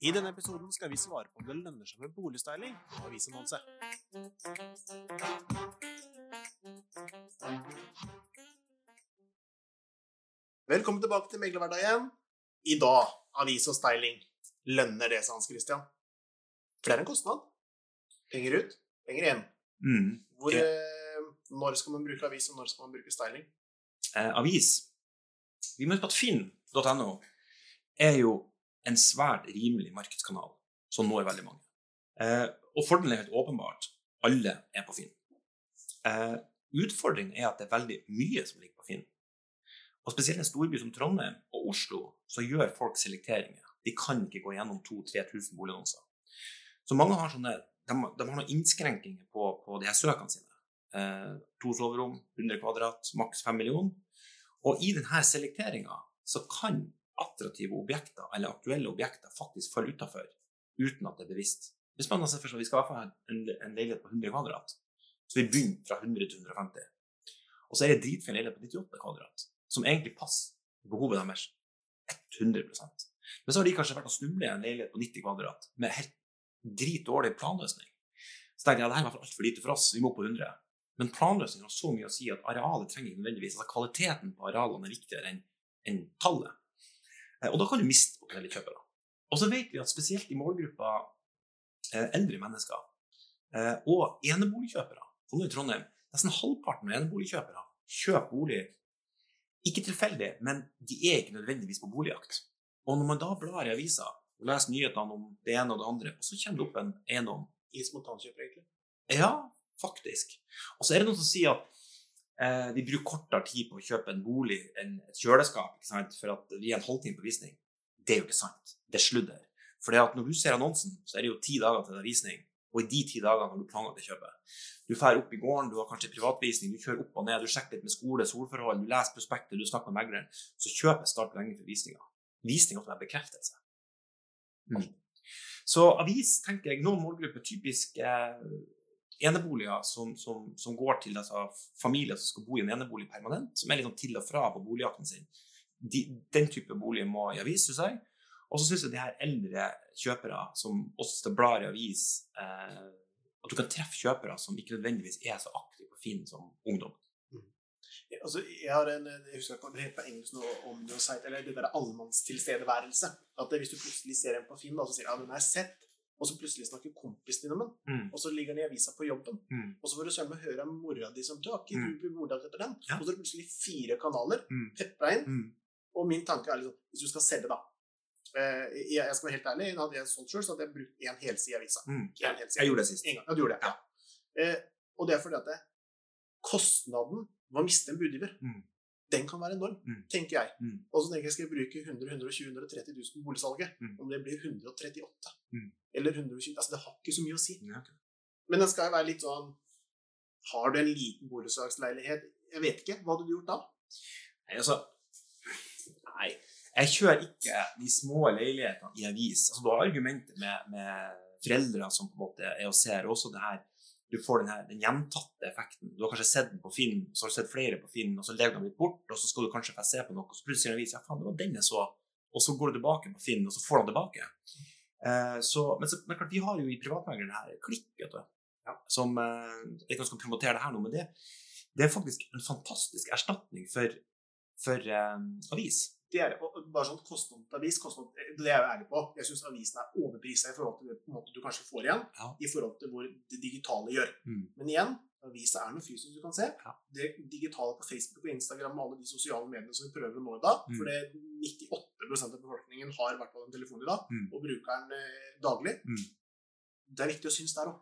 I denne episoden skal vi svare på om det lønner seg med boligstyling og avisannonse. Velkommen tilbake til Meglerhverdagen. I dag avis og styling. Lønner det seg, Hans Christian? For det er en kostnad. Penger ut, penger igjen. Mm. Hvor, Ja. eh, når skal man bruke avis, og når skal man bruke styling? Eh, avis. Vi må huske på at finn.no er jo en svært rimelig markedskanal som når veldig mange. Eh, og fordelen er helt åpenbart. Alle er på Finn. Eh, utfordringen er at det er veldig mye som ligger på Finn. Og spesielt i en storby som Trondheim og Oslo så gjør folk selekteringer. De kan ikke gå gjennom 2000-3000 boligannonser. Så mange har sånne, de, de har noen innskrenkninger på, på de her søkene sine. Eh, to soverom, 100 kvadrat, maks 5 millioner. Og i denne selekteringa så kan attraktive objekter eller aktuelle objekter faktisk faller utafor uten at det er bevisst. Hvis man ser for seg vi skal ha en, leilighet på 100 kvadrat, så vi begynner fra 100 til 150. Og så er det dritfin leilighet på 98 kvadrat, som egentlig passer behovet deres 100% Men så har de kanskje vært og snublet i en leilighet på 90 kvadrat med helt dritdårlig planløsning. Så tenker jeg at det her er fall altfor lite for oss, vi må på 100. Men planløsning har så mye å si at arealet trenger ikke nødvendigvis altså Kvaliteten på arealene er viktigere enn enn tallet. Eh, Og da kan du miste potensielle kjøpere. Og så vet vi at spesielt i målgruppa eh, eldre mennesker eh, og eneboligkjøpere i Trondheim, Nesten halvparten av eneboligkjøpere kjøper bolig ikke tilfeldig, men de er ikke nødvendigvis på boligjakt. Og når man da blar i avisa og leser nyhetene om det ene og det andre, og så kommer det opp en eiendom I spontankjøp, egentlig. ja, faktisk. Og så er det noen som sier at eh, de bruker kortere tid på å kjøpe en bolig enn et kjøleskap for at vi er en halvtime på visning. Det er jo ikke sant. Det er sludder. For når du ser annonsen, så er det jo ti dager til det er visning. Og i de ti dagene har du planlagt å kjøpe. Du drar opp i gården, du har kanskje privatvisning, du kjører opp og ned, du sjekker litt med skole, solforhold, du leser prospektet, du snakker med megleren. Så kjøpet starter lenge før visninga. Visning også er bekreftelse. Mm. Så avis, tenker jeg, noen målgrupper, typisk eh, eneboliger som, som, som går til altså, familier som skal bo i en enebolig permanent, som er litt sånn til og fra på boligjakten sin. De, den type bolig må i avis, syns jeg. Og så syns jeg de her eldre kjøpere som også blar i avis, eh, at du kan treffe kjøpere som ikke nødvendigvis er så aktive på Finn som ungdom. Altså, jeg har en, jeg husker ikke hva det heter på engelsk nå, det, eller det der allemannstilstedeværelse. At hvis du plutselig ser en på Finn, og så sier ja, den er sett, og så plutselig snakker kompisen din om den, Mm. og så ligger den i avisa på jobben, Mm. og så får du søren meg høre av mora di som har ikke Mm. du morddag etter den, Ja. og så er det plutselig fire kanaler, Mm. pepra inn, Mm. og min tanke er liksom, hvis du skal selge da, eh, jeg, jeg skal være helt ærlig, hadde jeg solgt sjøl, så hadde jeg brukt en helside i avisa. Mm. Jeg gjorde det sist. En gang. Ja, du gjorde det, ja. Eh, og det er fordi at det, kostnaden ved å miste en budgiver. Den kan være enorm, Mm. tenker jeg. Mm. Og så tenker jeg, skal jeg bruke 100 120 130 000 på boligsalget? Mm. Om det blir 138 Mm. eller 120 Altså, det har ikke så mye å si. Ja, okay. Men den skal jo være litt sånn Har du en liten borettslagsleilighet? Jeg vet ikke. Hva hadde du gjort da? Nei, altså Nei. Jeg kjører ikke de små leilighetene i avis. Altså, du har argumenter med, med foreldre som på en måte er og ser, også det her du får den, her, den gjentatte effekten. Du har kanskje sett den på Finn, så har du sett flere på Finn, og så legger de litt bort, og så skal du kanskje få se på noe, og så plutselig ser du en avis, ja faen, det var den jeg så, og så går du tilbake på Finn, og så får du den tilbake. Eh, så, men, så, men klart, vi har jo i privatmegleren her klikk, vet du, som eh, Jeg kan skal promotere det her nå, men det, det er faktisk en fantastisk erstatning for, for um, avis. Det er og bare sånn kostnadsavis, kostnad, det er jeg ærlig på. Jeg syns avisen er overprisa i forhold til det du kanskje får igjen, Ja. i forhold til hvor det digitale gjør. Mm. Men igjen, avisa er noe fysisk du kan se. Ja. Det digitale på Facebook og Instagram og alle de sosiale mediene som vi prøver å nå i dag, Mm. for det 98% av befolkningen har i hvert fall en telefon i dag, Mm. og bruker den eh, daglig. Mm. Det er viktig å synes der òg.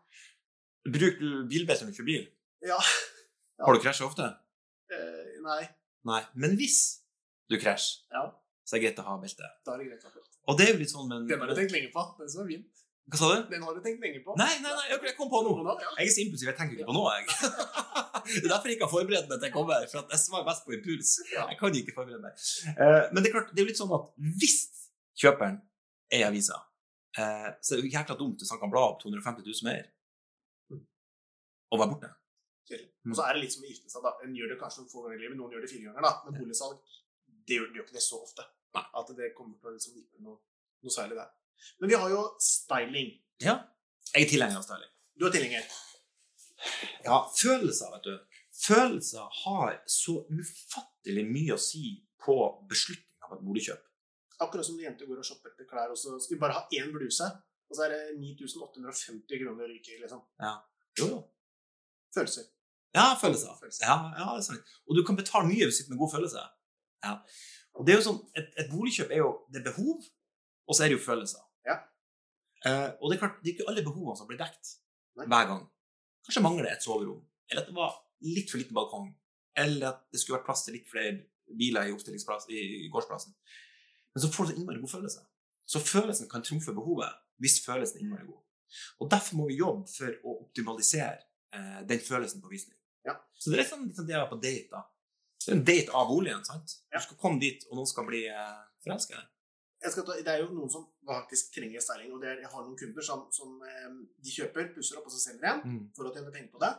Bruker du bilbelte når du kjører bil? Ja. Har du krasja ofte? Eh, nei. Nei. Men hvis du krasjer, Ja, så er det greit å ha belte. da er det greit. akkurat. Og det er jo litt sånn, men Den har du tenkt lenge på. Den som er fin. Hva sa du? Den har du tenkt lenge på. Nei, nei, nei, jeg kom på noe. Jeg er så impulsiv, jeg tenker ikke på noe, jeg. det er derfor jeg ikke har forberedt meg til jeg kommer, for at jeg svarer best på impuls. Jeg kan ikke forberede meg. Eh, men det er klart, det er jo litt sånn at hvis kjøperen er i avisa, eh, så er det jo jækla dumt hvis han kan bla opp 250 000 mer og være borte. Tydelig. Mm. Og så er det litt som å gifte seg. da. En gjør det kanskje noen få ganger i livet, noen gjør det fire ganger. da. Men boligsalg det gjør, det gjør ikke det så ofte. At det kommer til å liksom vippe noe, noe særlig der. Men vi har jo styling. Ja. Jeg er tilhenger av styling. Du er tilhenger. Ja, følelser, vet du. Følelser har så ufattelig mye å si på beslutningen av et boligkjøp. Akkurat som når jenter går og shopper etter klær, og så skal vi bare ha én bluse, og så er det 9850 kroner ryker, liksom. Ja. Jo, jo. Følelser. Ja, følelser. Følelser. Ja, ja, det er sant. Og du kan betale mye hvis du sitter med god følelse. Ja. Og det er jo sånn, et, et boligkjøp er jo det er behov, og så er det jo følelser. Ja. Eh, og det er klart, det er ikke alle behovene som blir dekt Nei. hver gang. Kanskje mangler det et soverom, eller at det var litt for liten balkong, eller at det skulle vært plass til litt flere biler i, i, i gårdsplassen. Men så får du så innmari god følelse. Så følelsen kan trumfe behovet hvis følelsen er innmari god. Og derfor må vi jobbe for å optimalisere eh, den følelsen på visning. Så det er litt sånn, litt sånn det å være på date, da. Det er en date av oljen, sant? Du skal komme dit, og noen skal bli eh, forelska i deg. Det er jo noen som faktisk trenger styling, og det er, jeg har noen kunder som, som eh, de kjøper, pusser opp og så selger igjen for å tjene penger på det.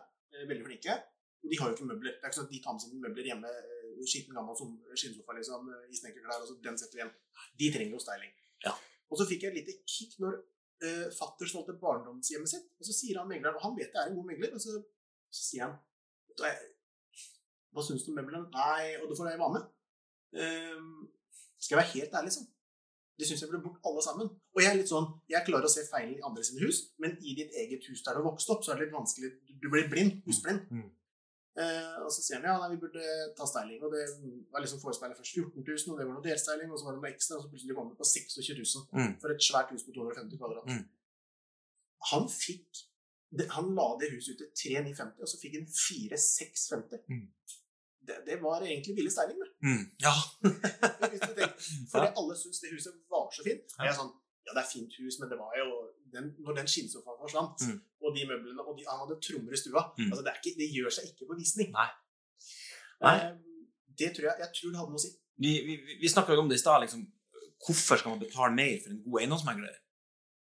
Veldig flinke. Og de har jo ikke møbler. Det er ikke sånn at de tar med sine møbler hjemme, eh, skitten gammel som- skinnsofa liksom, eh, i snekkerklær, og så den setter vi igjen. De trenger jo styling. Ja. Og så fikk jeg et lite kick når uh, fatter solgte barndomshjemmet sitt, og så sier han megleren, og han vet det er en god megler, og så, så sier han «Vet du hva, jeg- Hva syns du om møblene? Nei, og da får jeg være med. Ehm, skal jeg være helt ærlig, sånn. De syns jeg burde bort alle sammen. Og jeg er litt sånn, jeg klarer å se feilen i andre sine hus, men i ditt eget hus der du har vokst opp, så er det litt vanskelig. Du- Du blir blind. Husblind. Mm. Uh, og så sier han ja, nei, vi burde ta styling. Og det var liksom forespeilet først 14 000, og det var noe delstyling, og så var det noe ekstra, og så plutselig kom det på 26 000 Mm. for et svært hus på 250 kvadrat. Mm. Han fikk det, Han la det huset ut til 3950, og så fikk han 4650. Mm. Det, det var egentlig billig steiling, det. Mm. Ja. Fordi alle syntes det huset var så fint. Og Ja. jeg er sånn Ja, det er fint hus, men det var jo den, Når den skinnsofaen forsvant, Mm. og de møblene Og de, han hadde trommer i stua Mm. altså det, er ikke, det gjør seg ikke på visning. Nei. Nei. Eh, det tror jeg Jeg tror det hadde noe å si. Vi, vi, vi snakka jo om det i stad. Liksom, hvorfor skal man betale mer for en god eiendomsmegler?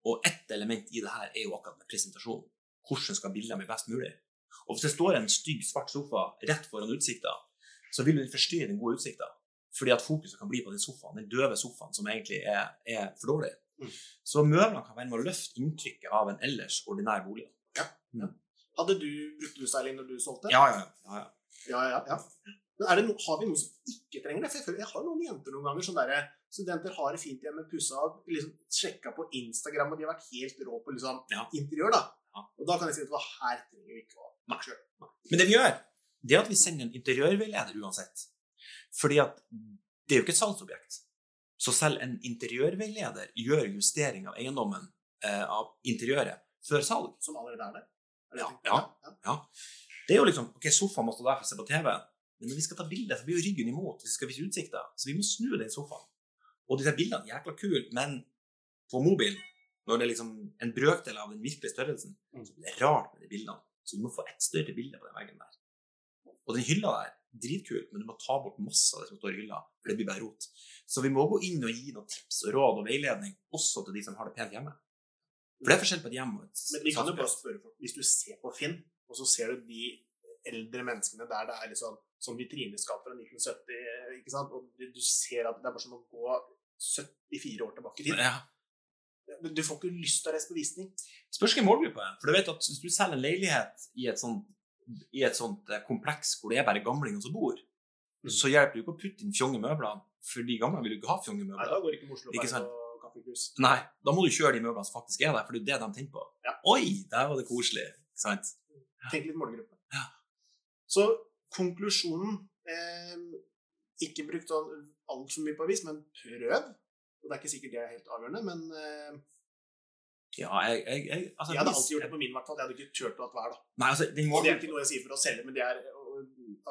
Og ett element i det her er jo akkurat med presentasjon. Hvordan skal bildene bli best mulig? Og hvis det står en stygg, svart sofa rett foran utsikta, så vil den forstyrre den gode utsikta. Fordi at fokuset kan bli på den sofaen, den døve sofaen, som egentlig er, er for dårlig. Mm. Så møblene kan være med å løfte inntrykket av en ellers ordinær bolig. Hadde du brukt du styling når du solgte? Ja, ja, ja. ja. ja, ja, ja. Men det no, har vi noen som ikke trenger det? For jeg, føler, jeg har noen jenter noen ganger som derre Studenter har det fint hjemme, pussa opp, liksom sjekka på Instagram, og de har vært helt rå på liksom, Ja. interiør, da. Og da kan jeg si at hva her trenger vi ikke å kjøpe. Men det vi gjør, det er at vi sender en interiørveileder uansett. Fordi at det er jo ikke et salgsobjekt. Så selv en interiørveileder gjør justering av eiendommen, eh, av interiøret, før salg. Som allerede er der. Er det Ja, ja, ja. Det er jo liksom Ok, sofaen må stå der for å se på TV, men når vi skal ta bilde, så blir jo ryggen imot hvis vi skal vise utsikta. Så vi må snu den sofaen. Og disse bildene er jækla kule, men på mobilen, når det er liksom en brøkdel av den virkelige størrelsen, Mm. så blir det rart med de bildene. Så du må få et større bilde på den veggen der. Og den hylla der, dritkul, men du må ta bort masse av det som står i hylla, for det blir bare rot. Så vi må gå inn og gi noen tips og råd og veiledning, også til de som har det pent hjemme. For det er forskjell på et hjem og et Men vi kan jo bare spørre folk Hvis du ser på Finn, og så ser du de eldre menneskene der det er liksom som vitrineskap fra 1970, ikke sant? og du du ser at det er bare som å gå 74 år tilbake i tid. Ja. Du får ikke lyst til å reise på visning. Spørs hvilken målgruppe er. For du vet at hvis du selger en leilighet i et sånt, i et sånt eh, kompleks hvor det er bare gamlinger som bor, Mm. så hjelper det ikke å putte inn fjonge møbler, for de gamle vil jo ikke ha fjonge Nei, da går ikke Oslo Ikke kaffekrus. Nei, da må du kjøre de møblene som faktisk er der, for det er det de tenker på. Ja. Oi, der var det koselig. Ikke sant? Tenk litt målgruppe. Ja. Så konklusjonen eh, Ikke brukt sånn altfor mye på avis, men prøv. Og det er ikke sikkert det er helt avgjørende, men eh, Ja, jeg, jeg, jeg, altså, jeg hadde alltid gjort det på min, hvert fall. Jeg hadde ikke kjørt på at hver, da. Nei, altså, det, må... det er ikke noe jeg sier for å selge, men det er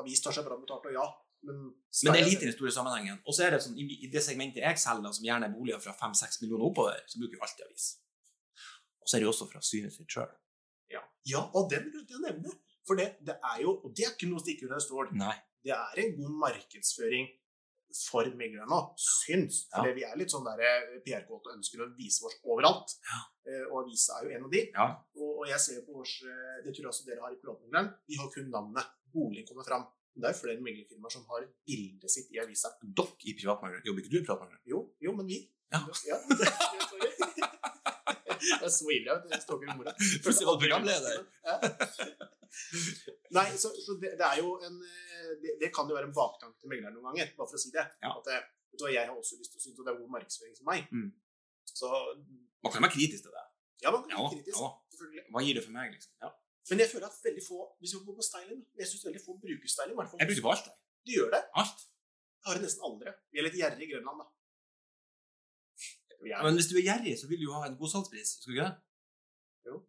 Avis tar seg bra betalt, og ja. Men, men det er lite i den store sammenhengen. Og så er det sånn, i, i det segmentet jeg selger, som gjerne er boliger fra 5-6 millioner oppover, så bruker jeg alltid avis. Og så er det jo også fra synet sitt sjøl. Ja, ja og den glemte jeg å nevne. For det, det er jo Og det er ikke noe å stikke under stål. Nei. Det er en god markedsføring for meglerne nå, syns. Ja. For vi er litt sånn der eh, PR-kåte og ønsker å vise oss overalt. Ja. Eh, Og avisa er jo en av de. Ja. Og, og jeg ser på vårs eh, Det tror jeg også dere har i privatmegleren. Vi har kun navnet. Boligen kommer fram. Det er flere meglerfirmaer som har bildet sitt i avisa. Dere i privatmegleren. jobber ikke du i privatmegleren? Jo, jo, men vi. Ja. ja det, er så ivrig. jeg stalker mora. Plutselig var du programleder. Ja. Nei, så, så det, det er jo en eh, det, det kan jo være en baktanke til megleren noen ganger, bare for å si det. Ja. At det, vet du hva, jeg har også lyst til å synes at det er god markedsføring for meg. Mm. Så Man kan være kritisk til det. ja, man kan Ja, være kritisk, ja. Hva gir det for meg, liksom? Ja. Men jeg føler at veldig få hvis vi går på styling, jeg synes veldig få bruker styling. Hvertfall. Jeg bruker på alt. Du gjør det. Alt. Jeg har det nesten aldri. Vi er litt gjerrige i Grønland, da. Ja, men hvis du er gjerrig, så vil du jo ha en god salgspris. Skal du ikke det? Jo.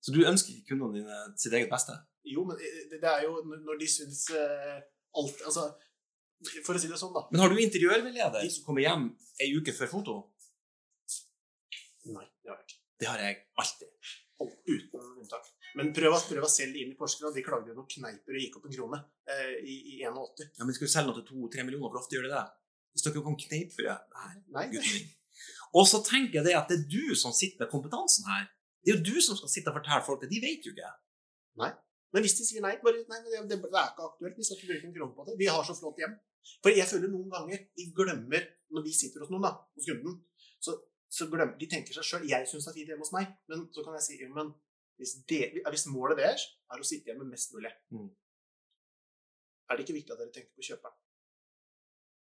Så du ønsker ikke kundene dine sitt eget beste? Jo, men eh, det, er jo når de syns eh, alt Altså, for å si det sånn, da. Men har du interiørveileder som kommer hjem ei uke før foto? Nei, det har jeg ikke. Det har jeg alltid. Alt uten unntak. Men prøv, prøv å selge inn i Porsgrunn. De klagde jo noen kneiper og gikk opp en krone eh, i, i 81. Ja, men skal du selge noe til to-tre millioner, hvor ofte gjør de det? Hvis dere kan kneipe det Nei, Nei, gutten min. Og så tenker jeg det at det er du som sitter med kompetansen her. Det er jo du som skal sitte og fortelle folk det. De vet jo ikke. Men hvis de sier nei, bare nei, det, det, er ikke aktuelt. Vi skal ikke bruke en krone på det. Vi har så flott hjem. For jeg føler noen ganger de glemmer Når vi sitter hos noen, da, hos kunden, så, så glemmer de tenker seg sjøl Jeg syns det er fint hjemme hos meg, men så kan jeg si jo, men hvis, det, hvis målet deres er å sitte hjemme mest mulig, Mm. er det ikke viktig at dere tenker på kjøperen?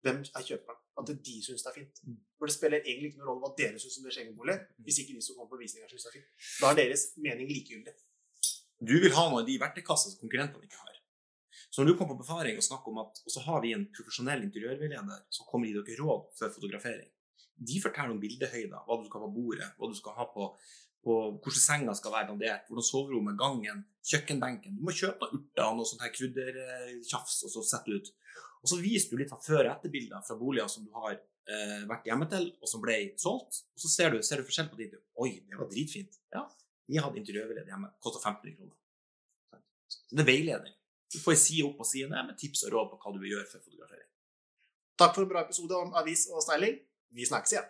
Hvem er kjøperen? At det de syns det er fint. Mm. For det spiller egentlig ikke noen rolle hva dere syns om det Schengen-bolig, hvis ikke de som kommer på visninger, syns det er fint. Da er deres mening likegyldig. Du vil ha noe i de verktøykassene som konkurrentene ikke har. Så når du kommer på befaring og snakker om at Og så har vi en profesjonell interiørveileder som kommer og gir dere råd før fotografering. De forteller om bildehøyder, hva du skal ha på bordet, hva du skal ha på, på hvordan senga skal være dandert, hvordan soverommet, gangen, kjøkkenbenken. Du må kjøpe urter og sånt her kryddertjafs og så sette ut. Og så viser du litt av før- og etterbilder fra boliger som du har eh, vært hjemme til, og som ble solgt. Og så ser du, ser du forskjell på de Oi, det var dritfint. Ja, vi hadde interiørveileder hjemme. Kosta 1500 kroner. Så det er veiledning. Du får ei side opp og side ned med tips og råd på hva du vil gjøre for fotografering. Takk for en bra episode om avis og styling. Vi snakkes igjen.